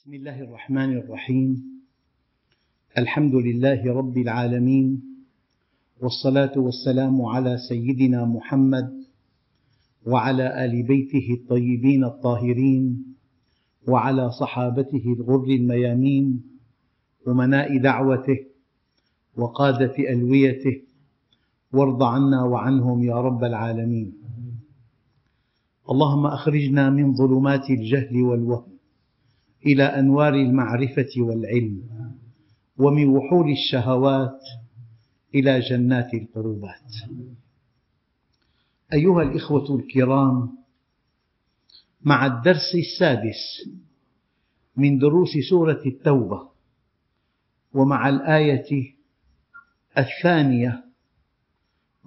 بسم الله الرحمن الرحيم. الحمد لله رب العالمين والصلاة والسلام على سيدنا محمد وعلى آل بيته الطيبين الطاهرين وعلى صحابته الغر الميامين أمناء دعوته وقادة ألويته. وارض عنا وعنهم يا رب العالمين. اللهم أخرجنا من ظلمات الجهل والوهم. إلى أنوار المعرفة والعلم ومن وحول الشهوات إلى جنات القربات. أيها الإخوة الكرام مع الدرس السادس من دروس سورة التوبة ومع الآية الثانية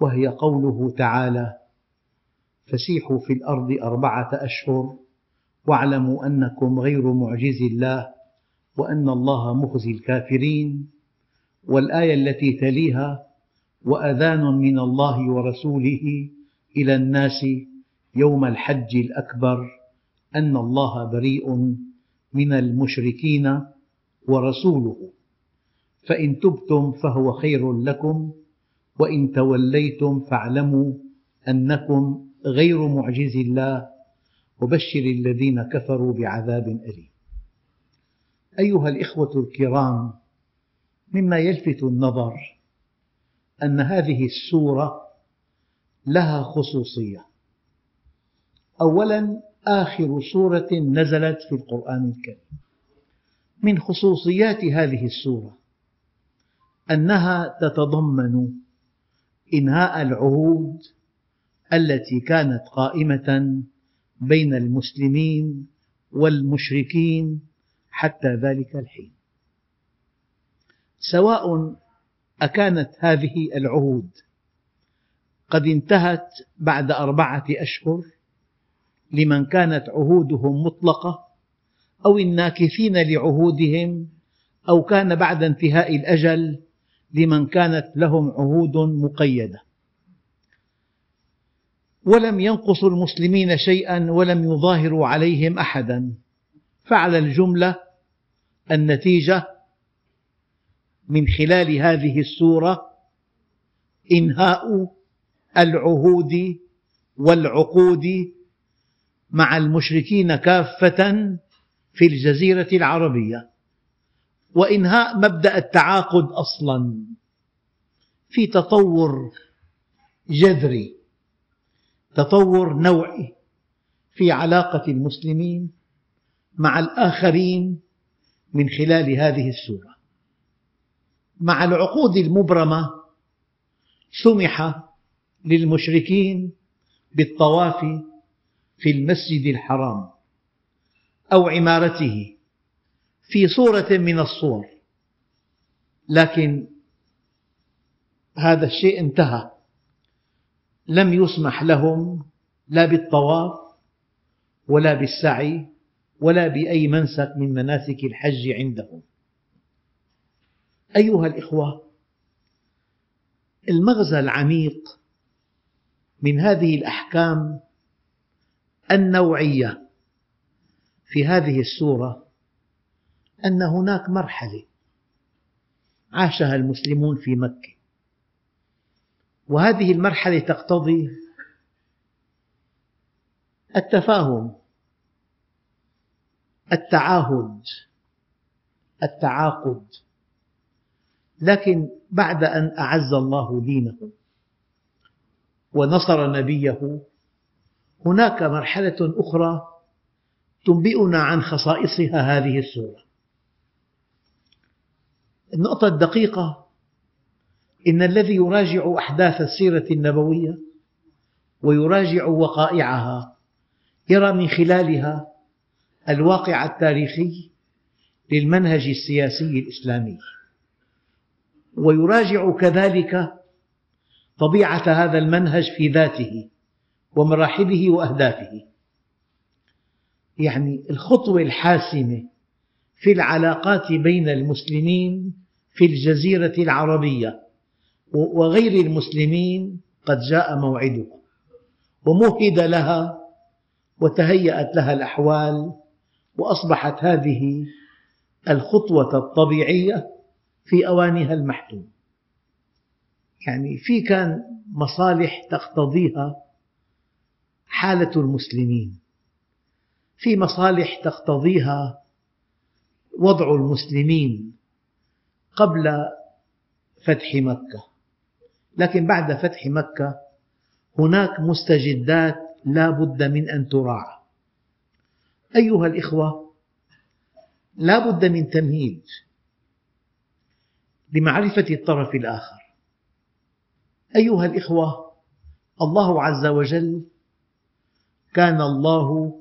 وهي قوله تعالى فسيحوا في الأرض أربعة أشهر واعلموا أنكم غير معجز الله وأن الله مخزي الكافرين والآية التي تليها وأذان من الله ورسوله إلى الناس يوم الحج الأكبر أن الله بريء من المشركين ورسوله. فإن تبتم فهو خير لكم وإن توليتم فاعلموا أنكم غير معجز الله وبشر الذين كفروا بعذاب أليم. أيها الإخوة الكرام مما يلفت النظر أن هذه السورة لها خصوصية. أولا آخر سورة نزلت في القرآن الكريم. من خصوصيات هذه السورة أنها تتضمن إنهاء العهود التي كانت قائمة بين المسلمين والمشركين حتى ذلك الحين. سواء أكانت هذه العهود قد انتهت بعد أربعة أشهر لمن كانت عهودهم مطلقة أو الناكثين لعهودهم أو كان بعد انتهاء الأجل لمن كانت لهم عهود مقيدة. ولم ينقصوا المسلمين شيئا ولم يظاهروا عليهم أحدا. فعلى الجملة النتيجة من خلال هذه السورة إنهاء العهود والعقود مع المشركين كافة في الجزيرة العربية. وإنهاء مبدأ التعاقد أصلا في تطور جذري. تطور نوعي في علاقة المسلمين مع الآخرين من خلال هذه السورة. مع العقود المبرمة سمح للمشركين بالطواف في المسجد الحرام أو عمارته في صورة من الصور لكن هذا الشيء انتهى. لم يسمح لهم لا بالطواف ولا بالسعي ولا بأي منسك من مناسك الحج عندهم. أيها الإخوة المغزى العميق من هذه الأحكام النوعية في هذه السورة أن هناك مرحلة عاشها المسلمون في مكة. وهذه المرحلة تقتضي التفاهم التعاهد التعاقد. لكن بعد أن أعز الله دينه ونصر نبيه هناك مرحلة أخرى تنبئنا عن خصائصها هذه السورة. النقطة الدقيقة إن الذي يراجع أحداث السيرة النبوية ويراجع وقائعها يرى من خلالها الواقع التاريخي للمنهج السياسي الإسلامي ويراجع كذلك طبيعة هذا المنهج في ذاته ومراحله وأهدافه. يعني الخطوة الحاسمة في العلاقات بين المسلمين في الجزيرة العربية وغير المسلمين قد جاء موعدها ومهد لها وتهيأت لها الأحوال وأصبحت هذه الخطوة الطبيعية في أوانها المحتوم. يعني في كان مصالح تقتضيها حالة المسلمين في مصالح تقتضيها وضع المسلمين قبل فتح مكة. لكن بعد فتح مكة هناك مستجدات لا بد من أن تراعى. أيها الإخوة لا بد من تمهيد لمعرفة الطرف الآخر. أيها الإخوة الله عز وجل كان الله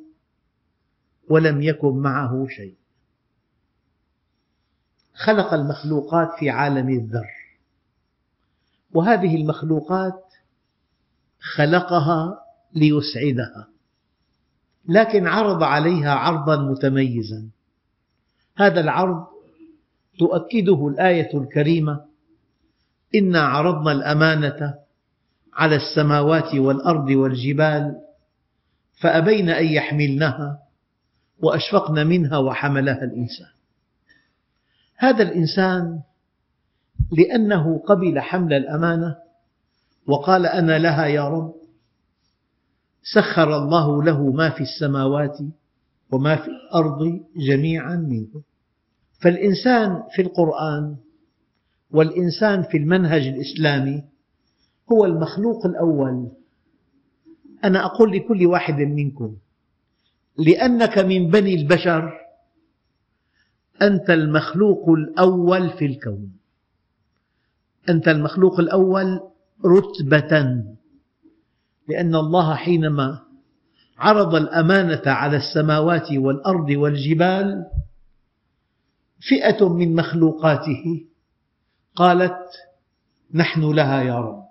ولم يكن معه شيء. خلق المخلوقات في عالم الذر. وهذه المخلوقات خلقها ليسعدها لكن عرض عليها عرضا متميزا. هذا العرض تؤكده الآية الكريمة إنا عرضنا الأمانة على السماوات والأرض والجبال فأبين أن يحملنها وأشفقن منها وحملها الإنسان. هذا الإنسان لأنه قبل حمل الأمانة وقال أنا لها يا رب سخر الله له ما في السماوات وما في الأرض جميعا منه. فالإنسان في القرآن والإنسان في المنهج الإسلامي هو المخلوق الأول. أنا أقول لكل واحد منكم لأنك من بني البشر أنت المخلوق الأول في الكون. أنت المخلوق الأول رتبة لأن الله حينما عرض الأمانة على السماوات والأرض والجبال فئة من مخلوقاته قالت نحن لها يا رب.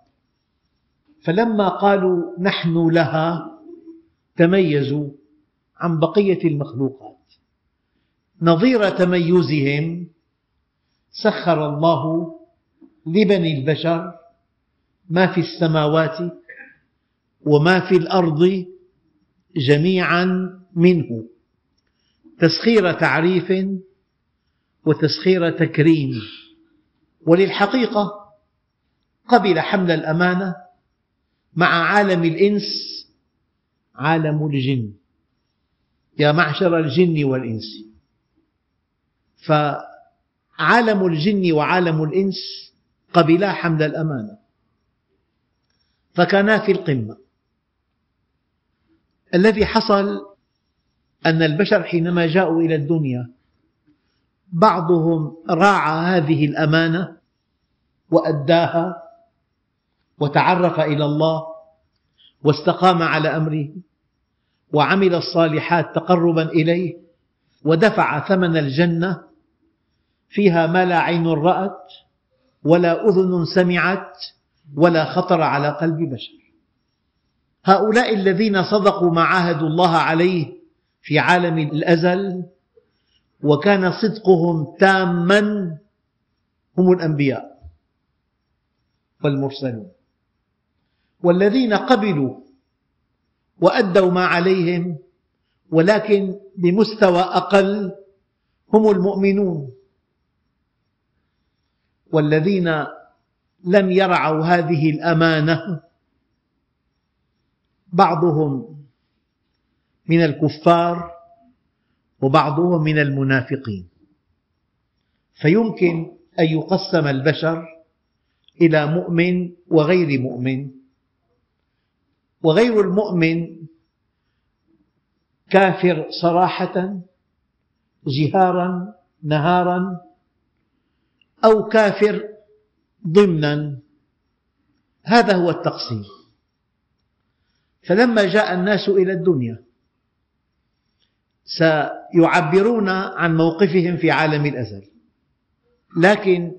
فلما قالوا نحن لها تميزوا عن بقية المخلوقات. نظير تميزهم سخر الله لبني البشر ما في السماوات وما في الأرض جميعا منه. تسخير تعريف وتسخير تكريم. وللحقيقة قبل حمل الأمانة مع عالم الإنس عالم الجن. يا معشر الجن والإنس. فعالم الجن وعالم الإنس قبلا حمل الأمانة. فكانا في القمة. الذي حصل أن البشر حينما جاءوا إلى الدنيا بعضهم راعى هذه الأمانة وأداها وتعرف إلى الله واستقام على أمره وعمل الصالحات تقربا إليه ودفع ثمن الجنة فيها ما لا عين رأت ولا أذن سمعت ولا خطر على قلب بشر. هؤلاء الذين صدقوا ما عاهدوا الله عليه في عالم الأزل وكان صدقهم تاما هم الأنبياء والمرسلون. والذين قبلوا وأدوا ما عليهم ولكن بمستوى أقل هم المؤمنون. والذين لم يرعوا هذه الأمانة بعضهم من الكفار وبعضهم من المنافقين. فيمكن أن يقسم البشر إلى مؤمن وغير مؤمن. وغير المؤمن كافر صراحة جهارا نهارا أو كافر ضمنا. هذا هو التقسيم فلما جاء الناس إلى الدنيا سيعبرون عن موقفهم في عالم الأزل. لكن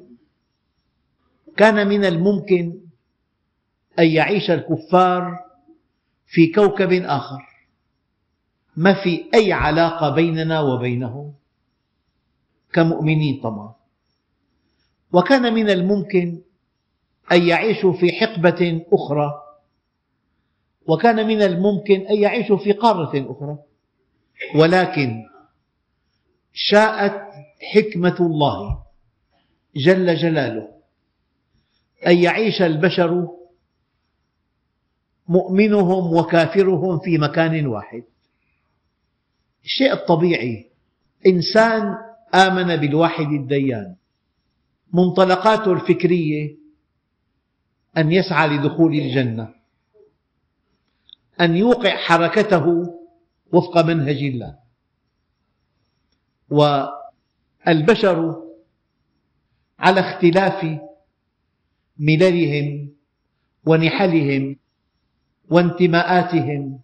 كان من الممكن أن يعيش الكفار في كوكب آخر. ما في أي علاقة بيننا وبينهم. كمؤمنين طبعا. وكان من الممكن أن يعيشوا في حقبة أخرى. وكان من الممكن أن يعيشوا في قارة أخرى. ولكن شاءت حكمة الله جل جلاله أن يعيش البشر مؤمنهم وكافرهم في مكان واحد. الشيء الطبيعي إنسان آمن بالواحد الديان. منطلقاته الفكرية أن يسعى لدخول الجنة أن يوقع حركته وفق منهج الله. والبشر على اختلاف مللهم ونحلهم وانتماءاتهم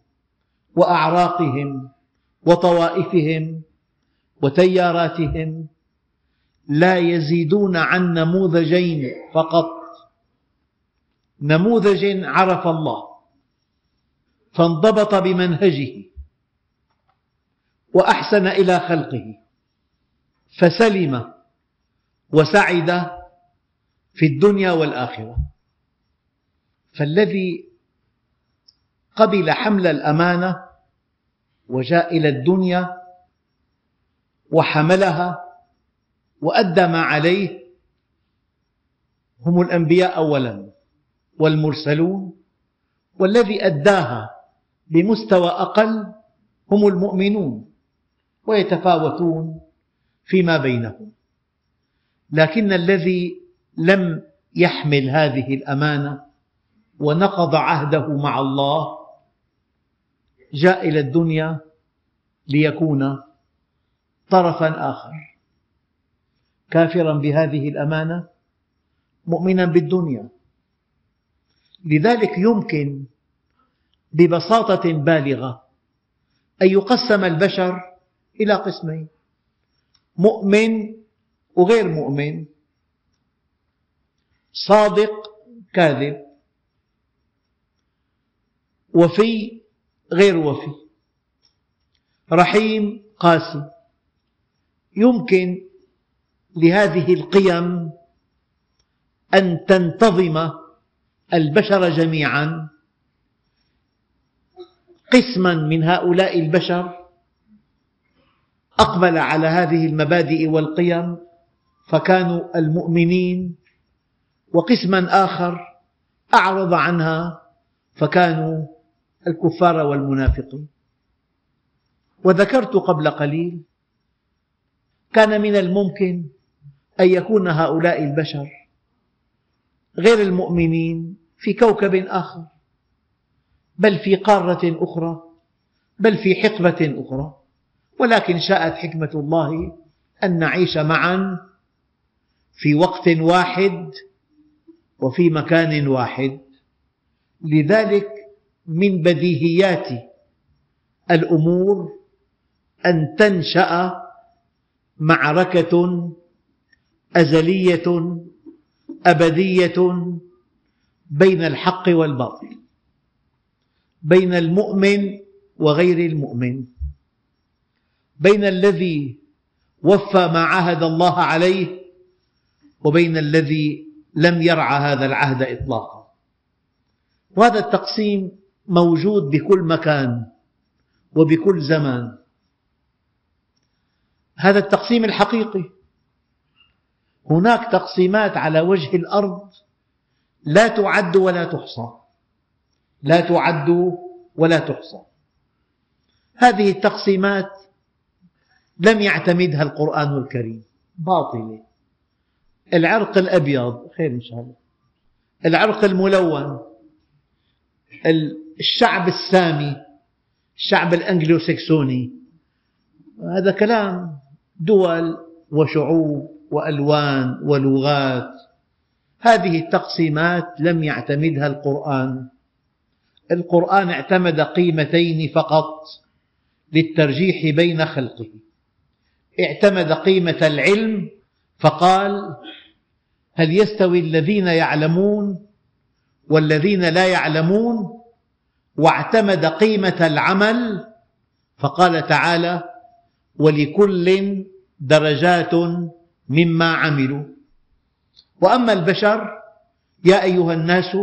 وأعراقهم وطوائفهم وتياراتهم لا يزيدون عن نموذجين فقط. نموذج عرف الله فانضبط بمنهجه وأحسن إلى خلقه فسلم وسعد في الدنيا والآخرة. فالذي قبل حمل الأمانة وجاء إلى الدنيا وحملها وأدى ما عليه هم الأنبياء أولا والمرسلون والذي أداها بمستوى أقل هم المؤمنون ويتفاوتون فيما بينهم. لكن الذي لم يحمل هذه الأمانة ونقض عهده مع الله جاء إلى الدنيا ليكون طرفا آخر. كافرا بهذه الأمانة مؤمنا بالدنيا. لذلك يمكن ببساطة بالغة أن يقسم البشر إلى قسمين مؤمن وغير مؤمن صادق كاذب وفي غير وفي رحيم قاسي. يمكن لهذه القيم أن تنتظم البشر جميعا. قسما من هؤلاء البشر أقبل على هذه المبادئ والقيم فكانوا المؤمنين وقسما آخر أعرض عنها فكانوا الكفار والمنافقين وذكرت قبل قليل كان من الممكن أن يكون هؤلاء البشر غير المؤمنين في كوكب آخر بل في قارة أخرى بل في حقبة أخرى. ولكن شاءت حكمة الله أن نعيش معا في وقت واحد وفي مكان واحد. لذلك من بديهيات الأمور أن تنشأ معركة أزلية أبدية بين الحق والباطل بين المؤمن وغير المؤمن بين الذي وفى ما عاهد الله عليه وبين الذي لم يرعى هذا العهد إطلاقا. وهذا التقسيم موجود بكل مكان وبكل زمان. هذا التقسيم الحقيقي هناك تقسيمات على وجه الأرض لا تعد ولا تحصى. لا تعد ولا تحصى. هذه التقسيمات لم يعتمدها القرآن الكريم. باطلة. العرق الأبيض خير إن شاء الله. العرق الملون. الشعب السامي الشعب الأنجلوسكسوني. هذا كلام دول وشعوب. وألوان ولغات. هذه التقسيمات لم يعتمدها القرآن. القرآن اعتمد قيمتين فقط للترجيح بين خلقه. اعتمد قيمة العلم فقال هل يستوي الذين يعلمون والذين لا يعلمون؟ واعتمد قيمة العمل فقال تعالى ولكل درجات مما عملوا. وأما البشر يا أيها الناس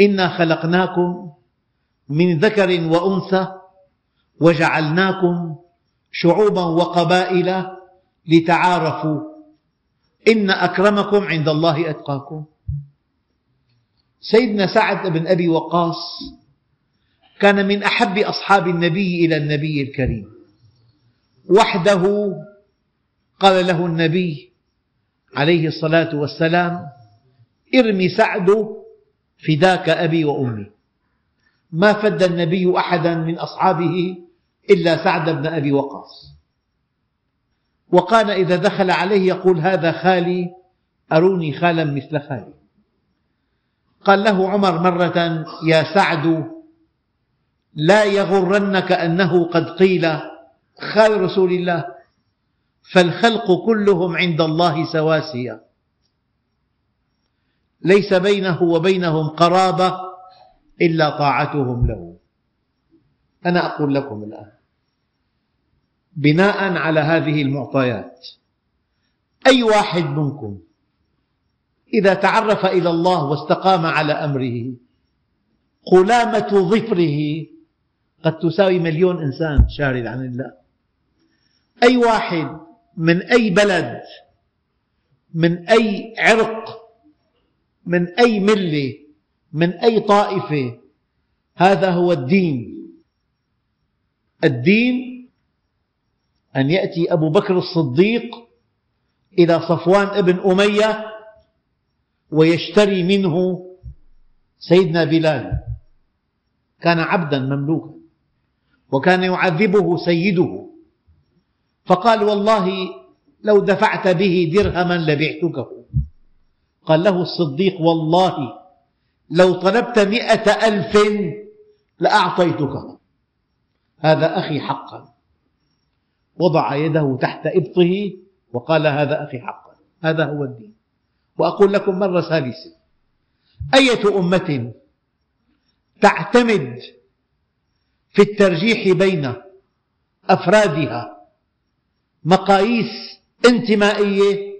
إنا خلقناكم من ذكر وأنثى وجعلناكم شعوبا وقبائل لتعارفوا. إن أكرمكم عند الله أتقاكم. سيدنا سعد بن أبي وقاص كان من أحب أصحاب النبي إلى النبي الكريم. وحده قال له النبي عليه الصلاة والسلام ارمي سعد فداك أبي وأمي. ما فد النبي أحدا من أصحابه إلا سعد بن أبي وقاص. وقال إذا دخل عليه يقول هذا خالي أروني خالا مثل خالي. قال له عمر مرة يا سعد لا يغرنك أنه قد قيل خال رسول الله. فالخلق كلهم عند الله سواسية. ليس بينه وبينهم قرابة إلا طاعتهم له. أنا أقول لكم الآن بناء على هذه المعطيات أي واحد منكم إذا تعرف إلى الله واستقام على أمره قلامة ظفره قد تساوي مليون إنسان شارد عن الله. أي واحد من أي بلد من أي عرق من أي ملة من أي طائفة هذا هو الدين. الدين أن يأتي أبو بكر الصديق إلى صفوان ابن أمية ويشتري منه سيدنا بلال. كان عبدا مملوكا وكان يعذبه سيده. فقال والله لو دفعت به درهما لبعتكه قال له الصديق والله لو طلبت مئة ألف لأعطيتك. هذا أخي حقا. وضع يده تحت إبطه وقال هذا أخي حقا. هذا هو الدين. وأقول لكم مرة ثالثة. أية أمة تعتمد في الترجيح بين أفرادها مقاييس انتمائية.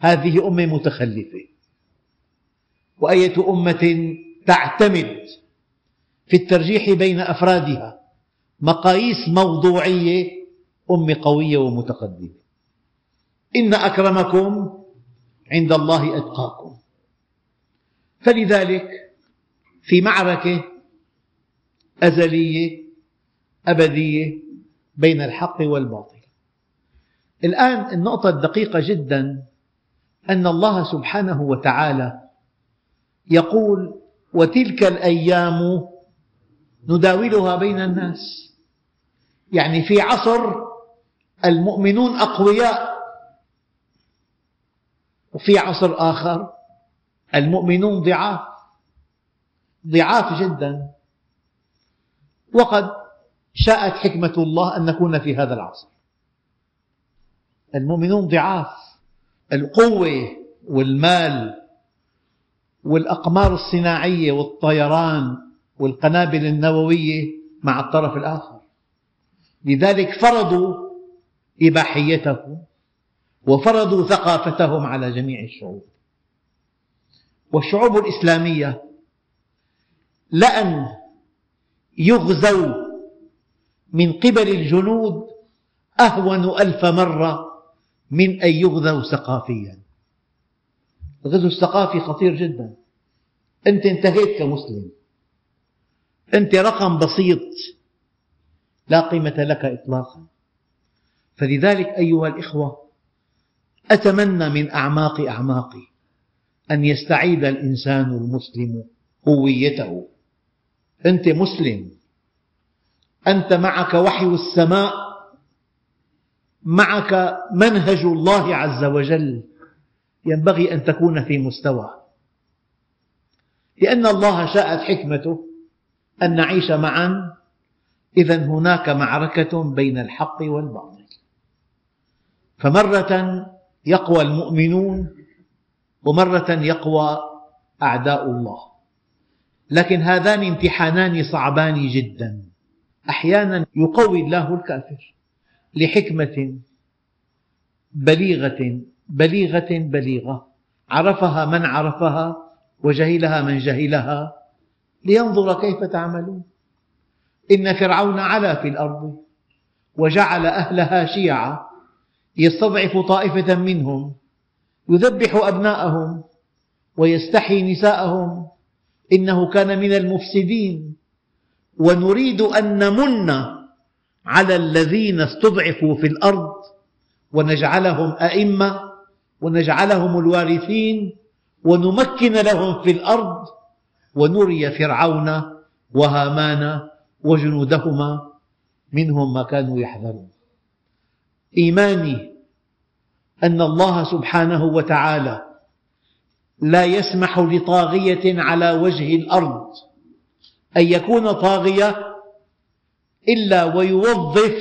هذه أمة متخلفة. وأية أمة تعتمد في الترجيح بين أفرادها. مقاييس موضوعية أمة قوية ومتقدمة. إن أكرمكم عند الله أتقاكم. فلذلك في معركة أزلية أبدية بين الحق والباطل. الآن النقطة الدقيقة جدا. أن الله سبحانه وتعالى يقول وتلك الأيام نداولها بين الناس. يعني في عصر المؤمنون أقوياء وفي عصر آخر المؤمنون ضعاف ضعاف جدا. وقد شاءت حكمة الله أن نكون في هذا العصر. المؤمنون ضعاف. القوة والمال والأقمار الصناعية والطيران والقنابل النووية مع الطرف الآخر. لذلك فرضوا إباحيته وفرضوا ثقافتهم على جميع الشعوب. والشعوب الإسلامية لأن يغزوا من قبل الجنود أهون ألف مرة من أن يغزوا ثقافيا. الغزو الثقافي خطير جدا. أنت انتهيت كمسلم. أنت رقم بسيط. لا قيمة لك إطلاقا. فلذلك أيها الإخوة أتمنى من أعماق أعماقي أن يستعيد الإنسان المسلم هويته. أنت مسلم. أنت معك وحي السماء. معك منهج الله عز وجل. ينبغي أن تكون في مستوى. لأن الله شاءت حكمته أن نعيش معا. إذا هناك معركة بين الحق والباطل. فمرة يقوى المؤمنون ومرة يقوى أعداء الله. لكن هذان امتحانان صعبان جدا. أحيانا يقوي الله الكافر. لحكمة بليغة بليغة بليغة. عرفها من عرفها وجهلها من جهلها لينظر كيف تعملون. إن فرعون علا في الأرض وجعل أهلها شيعا يستضعف طائفة منهم يذبح أبناءهم ويستحيي نساءهم. إنه كان من المفسدين. ونريد أن نمن على الذين استضعفوا في الأرض ونجعلهم أئمة ونجعلهم الوارثين ونمكن لهم في الأرض ونري فرعون وهامان وجنودهما منهم ما كانوا يحذرون. إيماني أن الله سبحانه وتعالى لا يسمح لطاغية على وجه الأرض أن يكون طاغية إلا ويوظف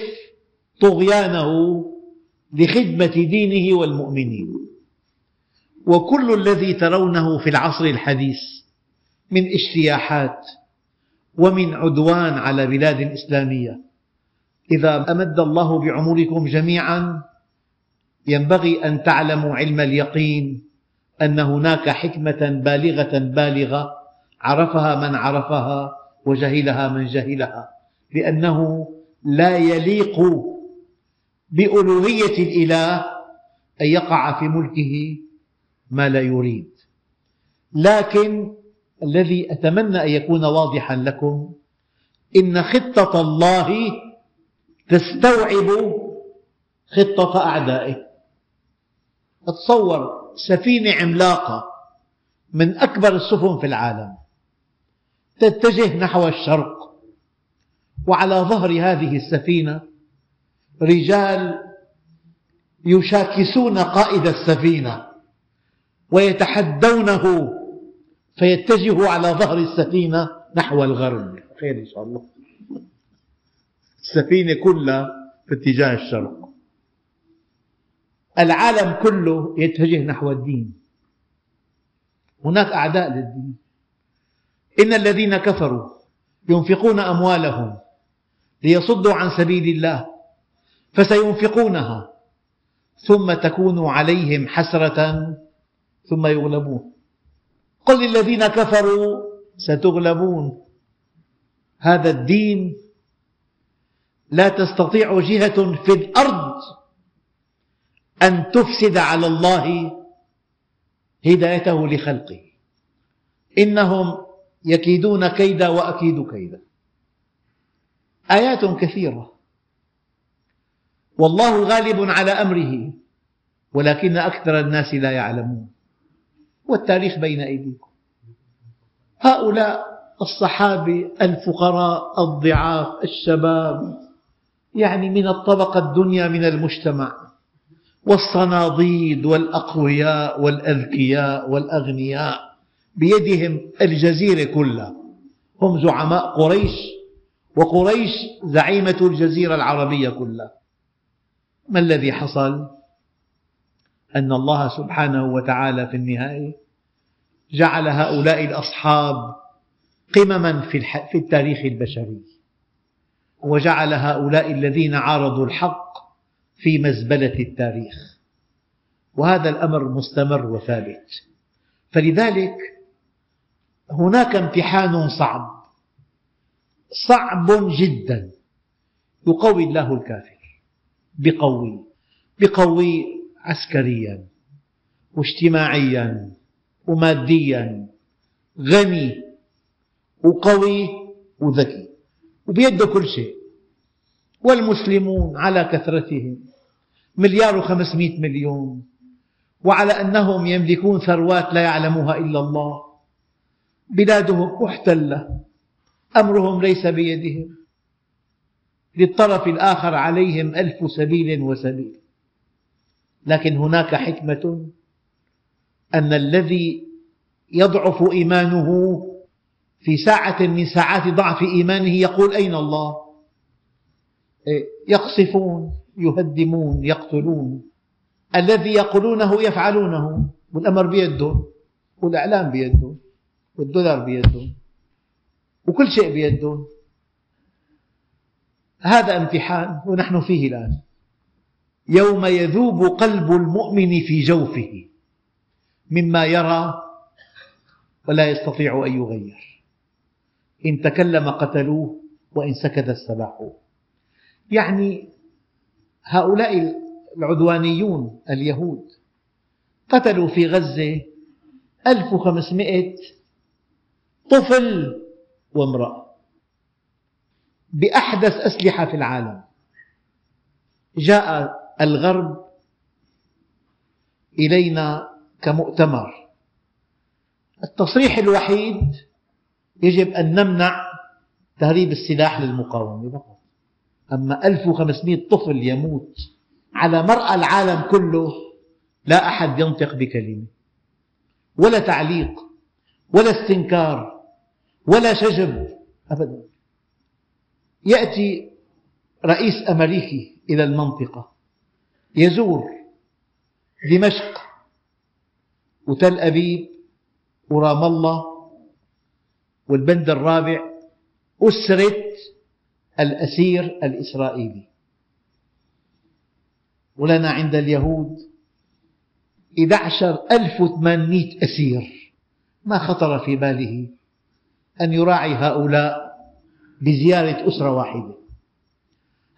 طغيانه لخدمة دينه والمؤمنين. وكل الذي ترونه في العصر الحديث من اجتياحات ومن عدوان على بلاد إسلامية. إذا أمد الله بعمركم جميعا ينبغي أن تعلموا علم اليقين أن هناك حكمة بالغة بالغة عرفها من عرفها وجهلها من جهلها. لأنه لا يليق بألوهية الإله أن يقع في ملكه ما لا يريد. لكن الذي أتمنى أن يكون واضحا لكم إن خطة الله تستوعب خطة أعدائه. تصور سفينة عملاقة من أكبر السفن في العالم تتجه نحو الشرق وعلى ظهر هذه السفينة رجال يشاكسون قائد السفينة ويتحدونه فيتجه على ظهر السفينة نحو الغرب. خير إن شاء الله. السفينة كلها في اتجاه الشرق. العالم كله يتجه نحو الدين. هناك أعداء للدين. إن الذين كفروا ينفقون أموالهم. ليصدوا عن سبيل الله فسينفقونها ثم تكون عليهم حسرة ثم يغلبون. قل للذين كفروا ستغلبون. هذا الدين لا تستطيع جهة في الأرض أن تفسد على الله هدايته لخلقه. إنهم يكيدون كيدا وأكيد كيدا. آيات كثيرة. والله غالب على أمره ولكن أكثر الناس لا يعلمون. والتاريخ بين أيديكم. هؤلاء الصحابة الفقراء الضعاف الشباب يعني من الطبقة الدنيا من المجتمع. والصناديد والأقوياء والأذكياء والأغنياء بيدهم الجزيرة كلها. هم زعماء قريش وقريش زعيمة الجزيرة العربية كلها. ما الذي حصل؟ أن الله سبحانه وتعالى في النهاية جعل هؤلاء الأصحاب قمما في التاريخ البشري. وجعل هؤلاء الذين عارضوا الحق في مزبلة التاريخ. وهذا الأمر مستمر وثابت. فلذلك هناك امتحان صعب. صعب جدا. يقوي الله الكافر. بقوي. بقوي عسكريا واجتماعيا وماديا. غني وقوي وذكي. وبيده كل شيء. والمسلمون على كثرتهم. مليار وخمسمئة مليون. وعلى أنهم يملكون ثروات لا يعلمها إلا الله. بلادهم محتلة أمرهم ليس بيدهم. للطرف الآخر عليهم ألف سبيل وسبيل. لكن هناك حكمة أن الذي يضعف إيمانه في ساعة من ساعات ضعف إيمانه يقول أين الله؟ يقصفون يهدمون يقتلون. الذي يقولونه يفعلونه. والأمر بيدهم والإعلام بيدهم والدولار بيدهم وكل شيء بيدهم هذا امتحان ونحن فيه الآن. يوم يذوب قلب المؤمن في جوفه مما يرى ولا يستطيع أن يغير. إن تكلم قتلوه وإن سكت استباحوه يعني هؤلاء العدوانيون اليهود قتلوا في غزة 1500 طفل وامرأة. بأحدث أسلحة في العالم. جاء الغرب إلينا كمؤتمر. التصريح الوحيد يجب أن نمنع تهريب السلاح للمقاومة فقط. أما 1500 طفل يموت على مرأى العالم كله لا أحد ينطق بكلمة. ولا تعليق ولا استنكار. ولا شجب أبدا. يأتي رئيس أمريكي إلى المنطقة يزور دمشق وتل أبيب ورام الله والبند الرابع أسرة الأسير الإسرائيلي. ولنا عند اليهود 11800 أسير ما خطر في باله. أن يراعي هؤلاء بزيارة أسرة واحدة.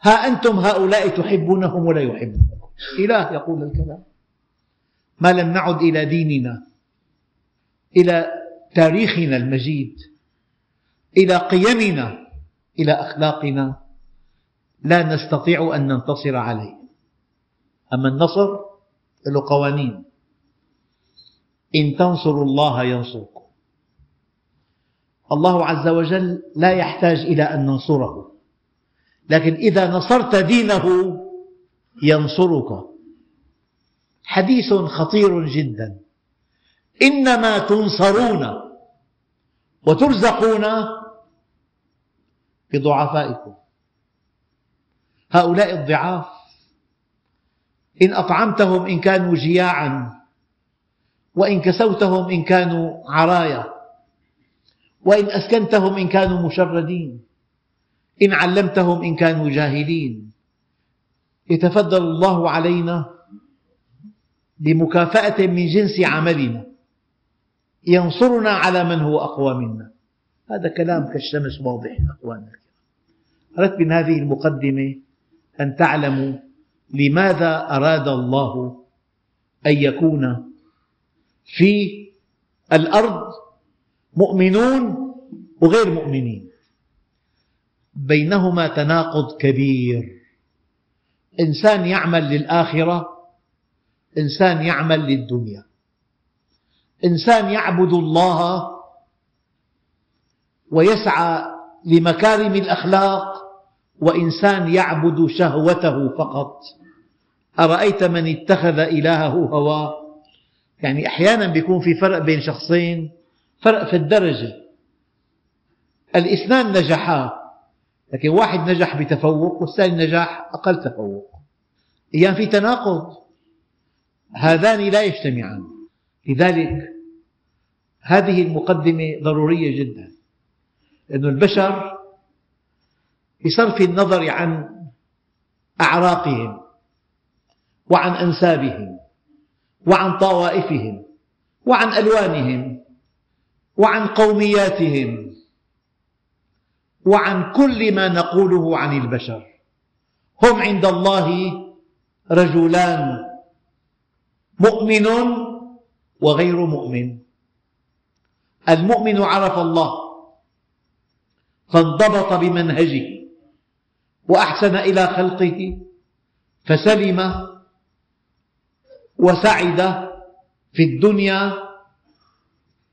ها أنتم هؤلاء تحبونهم ولا يحبونكم إله يقول الكلام. ما لم نعد إلى ديننا إلى تاريخنا المجيد إلى قيمنا إلى أخلاقنا لا نستطيع أن ننتصر عليه. أما النصر له قوانين. إن تنصروا الله ينصركم. الله عز وجل لا يحتاج إلى أن ننصره. لكن إذا نصرت دينه ينصرك. حديث خطير جدا. إنما تنصرون وترزقون بضعفائكم. هؤلاء الضعاف إن أطعمتهم إن كانوا جياعا وإن كسوتهم إن كانوا عرايا وإن أسكنتهم إن كانوا مشردين. إن علمتهم إن كانوا جاهلين. يتفضل الله علينا بمكافأة من جنس عملنا. ينصرنا على من هو أقوى منا. هذا كلام كالشمس واضح أخواننا أردت من هذه المقدمة أن تعلموا لماذا أراد الله أن يكون في الأرض مؤمنون وغير مؤمنين. بينهما تناقض كبير. إنسان يعمل للآخرة إنسان يعمل للدنيا. إنسان يعبد الله ويسعى لمكارم الأخلاق وإنسان يعبد شهوته فقط. أرأيت من اتخذ إلهه هواه؟ يعني أحيانا يكون في فرق بين شخصين. فرق في الدرجة. الاثنان نجحا لكن واحد نجح بتفوق والثاني نجح أقل تفوق. أيام في تناقض هذان لا يجتمعان. لذلك هذه المقدمة ضرورية جدا لأن البشر بصرف النظر عن أعراقهم وعن أنسابهم وعن طوائفهم وعن ألوانهم وعن قومياتهم وعن كل ما نقوله عن البشر. هم عند الله رجلان مؤمن وغير مؤمن. المؤمن عرف الله فانضبط بمنهجه وأحسن إلى خلقه فسلم وسعد في الدنيا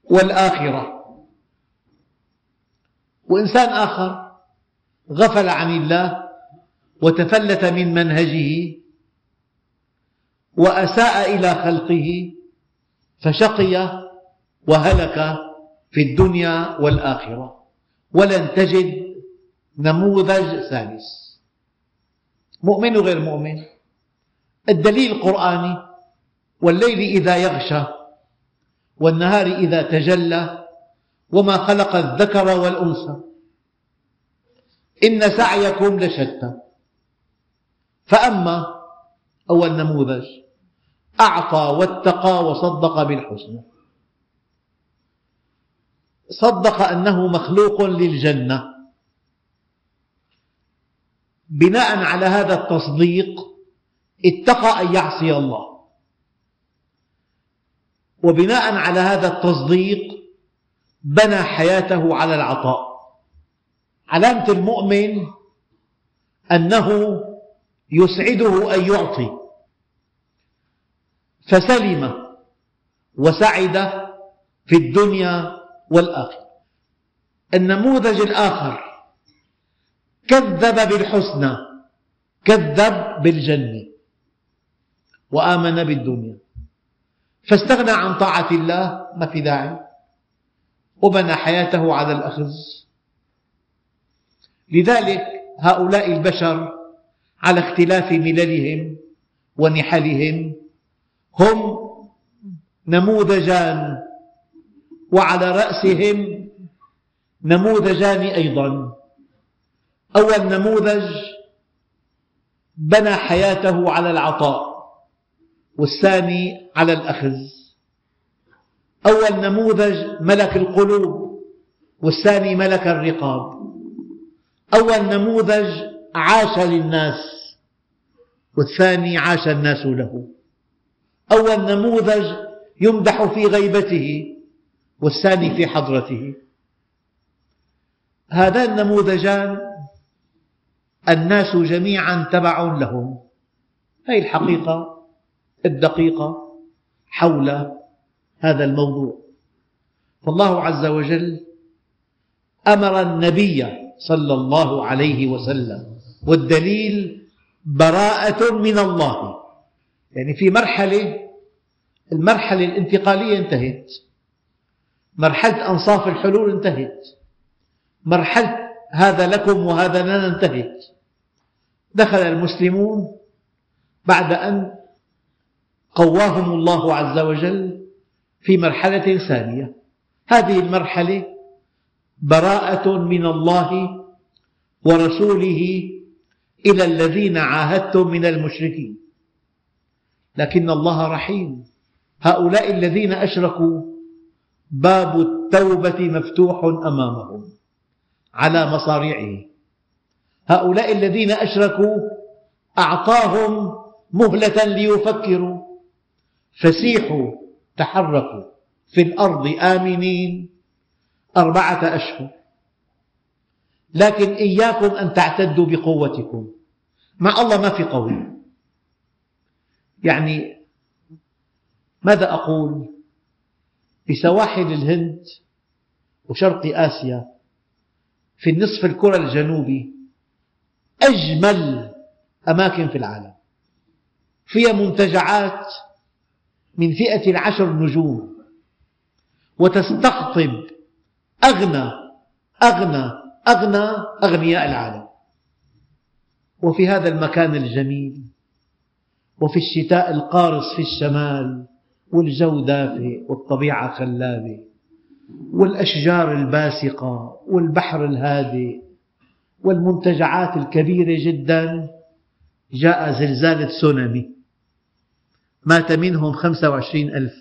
والآخرة. وإنسان آخر غفل عن الله وتفلت من منهجه وأساء إلى خلقه فشقي وهلك في الدنيا والآخرة. ولن تجد نموذج ثالث. مؤمن وغير مؤمن. الدليل القرآني والليل إذا يغشى والنهار إذا تجلى وما خلق الذكر والأنثى. إن سعيكم لشتى. فأما أول نموذج أعطى واتقى وصدق بالحسنى. صدق أنه مخلوق للجنة. بناء على هذا التصديق اتقى أن يعصي الله. وبناء على هذا التصديق بنى حياته على العطاء. علامة المؤمن أنه يسعده أن يعطي فسلم وسعد في الدنيا والآخرة. النموذج الآخر كذب بالحسنى كذب بالجنة وآمن بالدنيا. فاستغنى عن طاعة الله ما في داعي. وبنى حياته على الأخذ. لذلك هؤلاء البشر على اختلاف مللهم ونحلهم هم نموذجان. وعلى رأسهم نموذجان أيضا. أول نموذج بنى حياته على العطاء. والثاني على الأخذ. أول نموذج ملك القلوب والثاني ملك الرقاب. أول نموذج عاش للناس والثاني عاش الناس له. أول نموذج يمدح في غيبته والثاني في حضرته. هذان النموذجان الناس جميعا تبع لهم. هذه الحقيقة. الدقيقة حول هذا الموضوع. فالله عز وجل أمر النبي صلى الله عليه وسلم والدليل براءة من الله. يعني في مرحلة المرحلة الانتقالية انتهت مرحلة أنصاف الحلول انتهت مرحلة هذا لكم وهذا لنا انتهت. دخل المسلمون بعد أن قواهم الله عز وجل في مرحلة ثانية. هذه المرحلة براءة من الله ورسوله إلى الذين عاهدتم من المشركين. لكن الله رحيم. هؤلاء الذين أشركوا باب التوبة مفتوح أمامهم على مصاريعه هؤلاء الذين أشركوا أعطاهم مهلة ليفكروا. فسيحوا تحركوا في الأرض آمنين أربعة أشهر. لكن إياكم أن تعتدوا بقوتكم. مع الله ما في قوي يعني ماذا أقول؟ في سواحل الهند وشرق آسيا في النصف الكرة الجنوبي أجمل أماكن في العالم. فيها منتجعات من فئة العشر نجوم وتستقطب. أغنى أغنى أغنى أغنياء العالم. وفي هذا المكان الجميل. وفي الشتاء القارص في الشمال. والجو دافئ والطبيعة خلابة. والأشجار الباسقة. والبحر الهادئ والمنتجعات الكبيرة جدا. جاء زلزال تسونامي مات منهم خمسة وعشرين ألف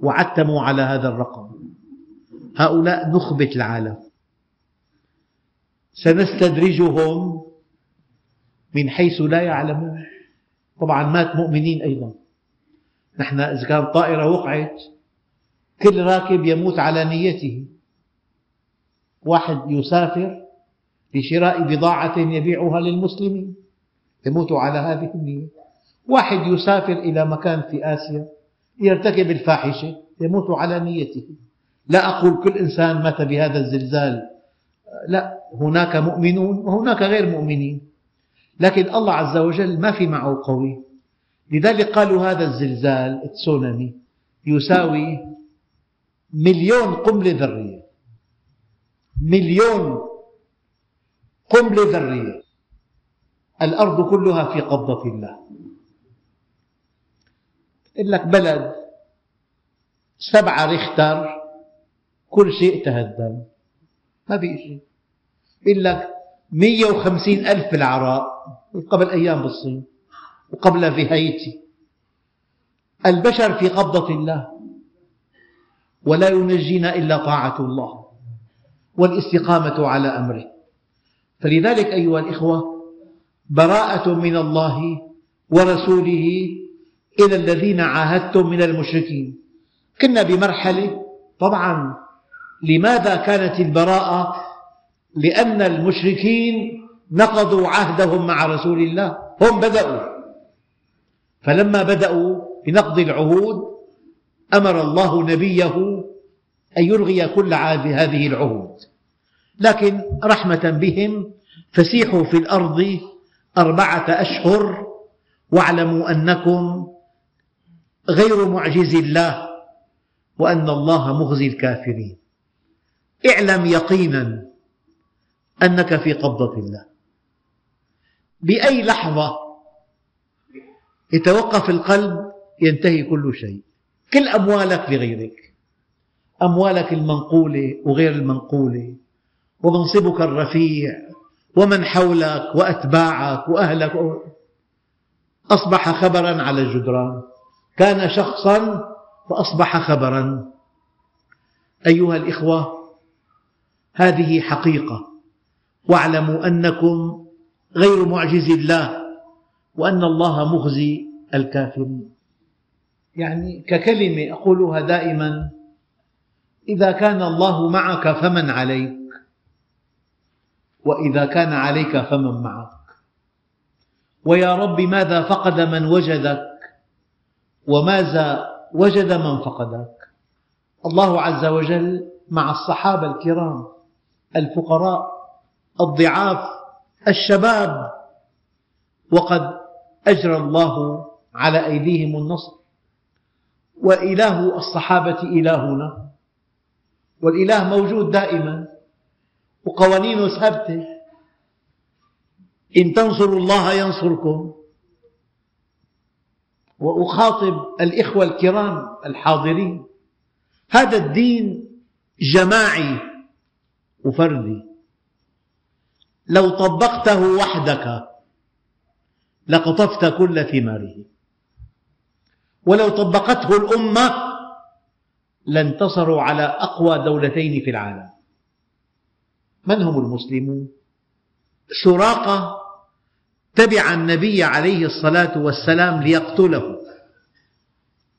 وعتموا على هذا الرقم. هؤلاء نخبة العالم. سنستدرجهم من حيث لا يعلمون. طبعا مات مؤمنين أيضا. نحن إذا كانت طائرة وقعت كل راكب يموت على نيته. واحد يسافر لشراء بضاعة يبيعها للمسلمين يموت على هذه النية. واحد يسافر إلى مكان في آسيا يرتكب الفاحشة يموت على نيته. لا أقول كل إنسان مات بهذا الزلزال. لا هناك مؤمنون وهناك غير مؤمنين. لكن الله عز وجل ما في معه قوي. لذلك قالوا هذا الزلزال التسونامي يساوي مليون قنبلة ذرية. مليون قنبلة ذرية. الأرض كلها في قبضة الله. يقول لك بلد. سبعة ريختر كل شيء تهدم. ما في شيء. يقول لك مية وخمسين ألف في العراق. قبل أيام بالصين. وقبل في هايتي. البشر في قبضة الله. ولا ينجينا إلا طاعة الله. والاستقامة على أمره. فلذلك أيها الإخوة براءة من الله ورسوله إلى الذين عاهدتم من المشركين. كنا بمرحلة طبعا لماذا كانت البراءة؟ لأن المشركين نقضوا عهدهم مع رسول الله. هم بدأوا. فلما بدأوا بنقض العهود أمر الله نبيه أن يلغي كل عهد هذه العهود. لكن رحمة بهم فسيحوا في الأرض أربعة أشهر واعلموا أنكم غير معجز الله وأن الله مخزي الكافرين. اعلم يقينا أنك في قبضة الله. بأي لحظة يتوقف القلب ينتهي كل شيء. كل أموالك لغيرك. أموالك المنقولة وغير المنقولة. ومنصبك الرفيع. ومن حولك وأتباعك وأهلك. أصبح خبرا على الجدران. كان شخصا فأصبح خبرا. أيها الإخوة هذه حقيقة. واعلموا أنكم غير معجز الله وأن الله مخزي الكافرين. يعني ككلمة أقولها دائما إذا كان الله معك فمن عليك وإذا كان عليك فمن معك. ويا رب ماذا فقد من وجدك؟ وماذا وجد من فقدك الله عز وجل مع الصحابة الكرام الفقراء الضعاف الشباب وقد أجرى الله على أيديهم النصر. وإله الصحابة إلهنا والإله موجود دائما وقوانينه ثابتة. إن تنصروا الله ينصركم. وأخاطب الإخوة الكرام الحاضرين. هذا الدين جماعي وفردي. لو طبقته وحدك لقطفت كل ثماره. ولو طبقته الأمة لانتصروا على أقوى دولتين في العالم. من هم المسلمون؟ سراقة تبع النبي عليه الصلاة والسلام ليقتله.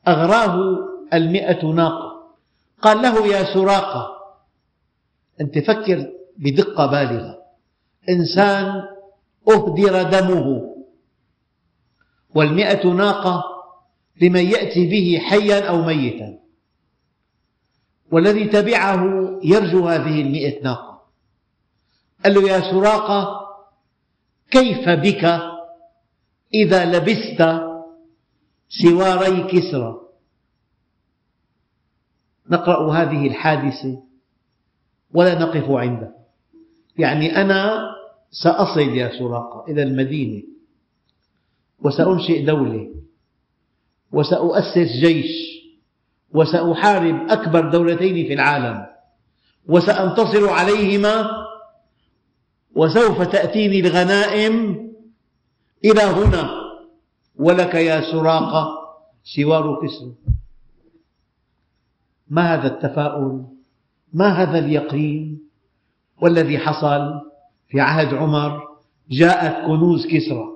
أغراه المئة ناقة. قال له يا سراقة أنت فكر بدقة بالغة. إنسان أهدر دمه. والمئة ناقة لمن يأتي به حيا أو ميتا. والذي تبعه يرجو هذه المئة ناقة. قال له يا سراقة كيف بك إذا لبست سواري كسرى. نقرأ هذه الحادثة ولا نقف عندها يعني أنا سأصل يا سراقة إلى المدينة وسأنشئ دولة وسأؤسس جيش وسأحارب أكبر دولتين في العالم وسأنتصر عليهما وسوف تأتيني الغنائم إلى هنا. ولك يا سراقة سوار كسر. ما هذا التفاؤل؟ ما هذا اليقين؟ والذي حصل في عهد عمر جاءت كنوز كسرى.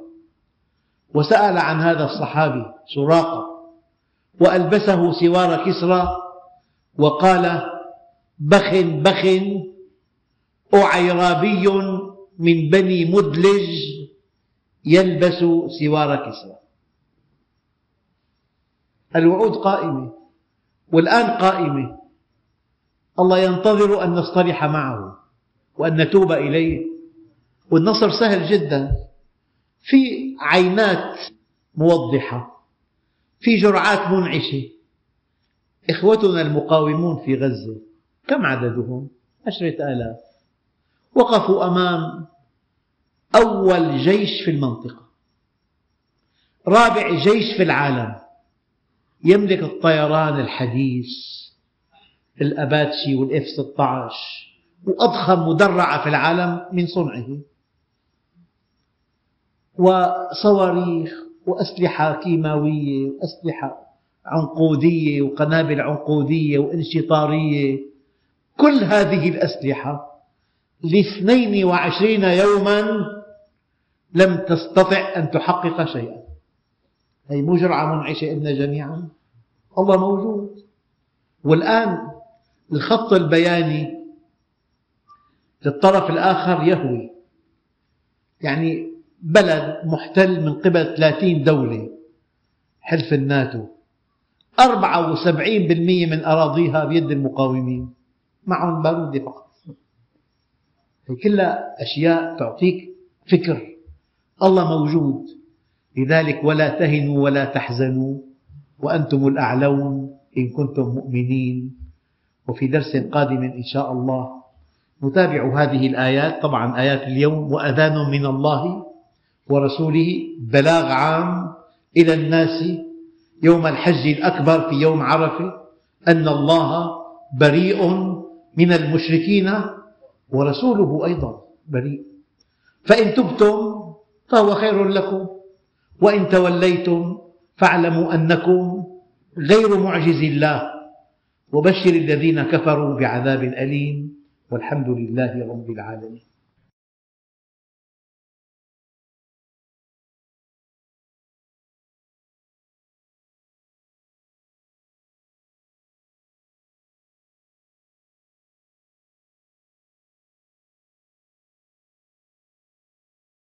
وسأل عن هذا الصحابي سراقة وألبسه سوار كسرى وقال بخ بخ أعيرابي من بني مدلج يلبس سوار كسرى. الوعود قائمة والآن قائمة. الله ينتظر أن نصطلح معه وأن نتوب إليه. والنصر سهل جدا. في عينات موضحة في جرعات منعشة. إخوتنا المقاومون في غزة كم عددهم؟ عشرة آلاف. وقفوا أمام أول جيش في المنطقة رابع جيش في العالم. يملك الطيران الحديث الأباتشي والإف 16 وأضخم مدرعة في العالم من صنعه. وصواريخ وأسلحة كيماوية وأسلحة عنقودية وقنابل عنقودية وانشطارية. كل هذه الأسلحة لاثنين وعشرين يوما لم تستطع أن تحقق شيئا. هي مو جرعة منعشة إلنا جميعا. الله موجود. والآن الخط البياني للطرف الآخر يهوي. يعني بلد محتل من قبل 30 دولة. حلف الناتو. 74% من أراضيها بيد المقاومين. معهم بارودة فقط هي كلها أشياء تعطيك فكر. الله موجود. لذلك ولا تهنوا ولا تحزنوا وأنتم الأعلون إن كنتم مؤمنين. وفي درس قادم إن شاء الله نتابع هذه الآيات طبعا آيات اليوم وأذان من الله ورسوله بلاغ عام إلى الناس يوم الحج الأكبر في يوم عرفة أن الله بريء من المشركين ورسوله أيضا بريء. فإن تبتم فهو خير لكم. وإن توليتم فاعلموا أنكم غير معجز الله وبشر الذين كفروا بعذاب أليم والحمد لله رب العالمين.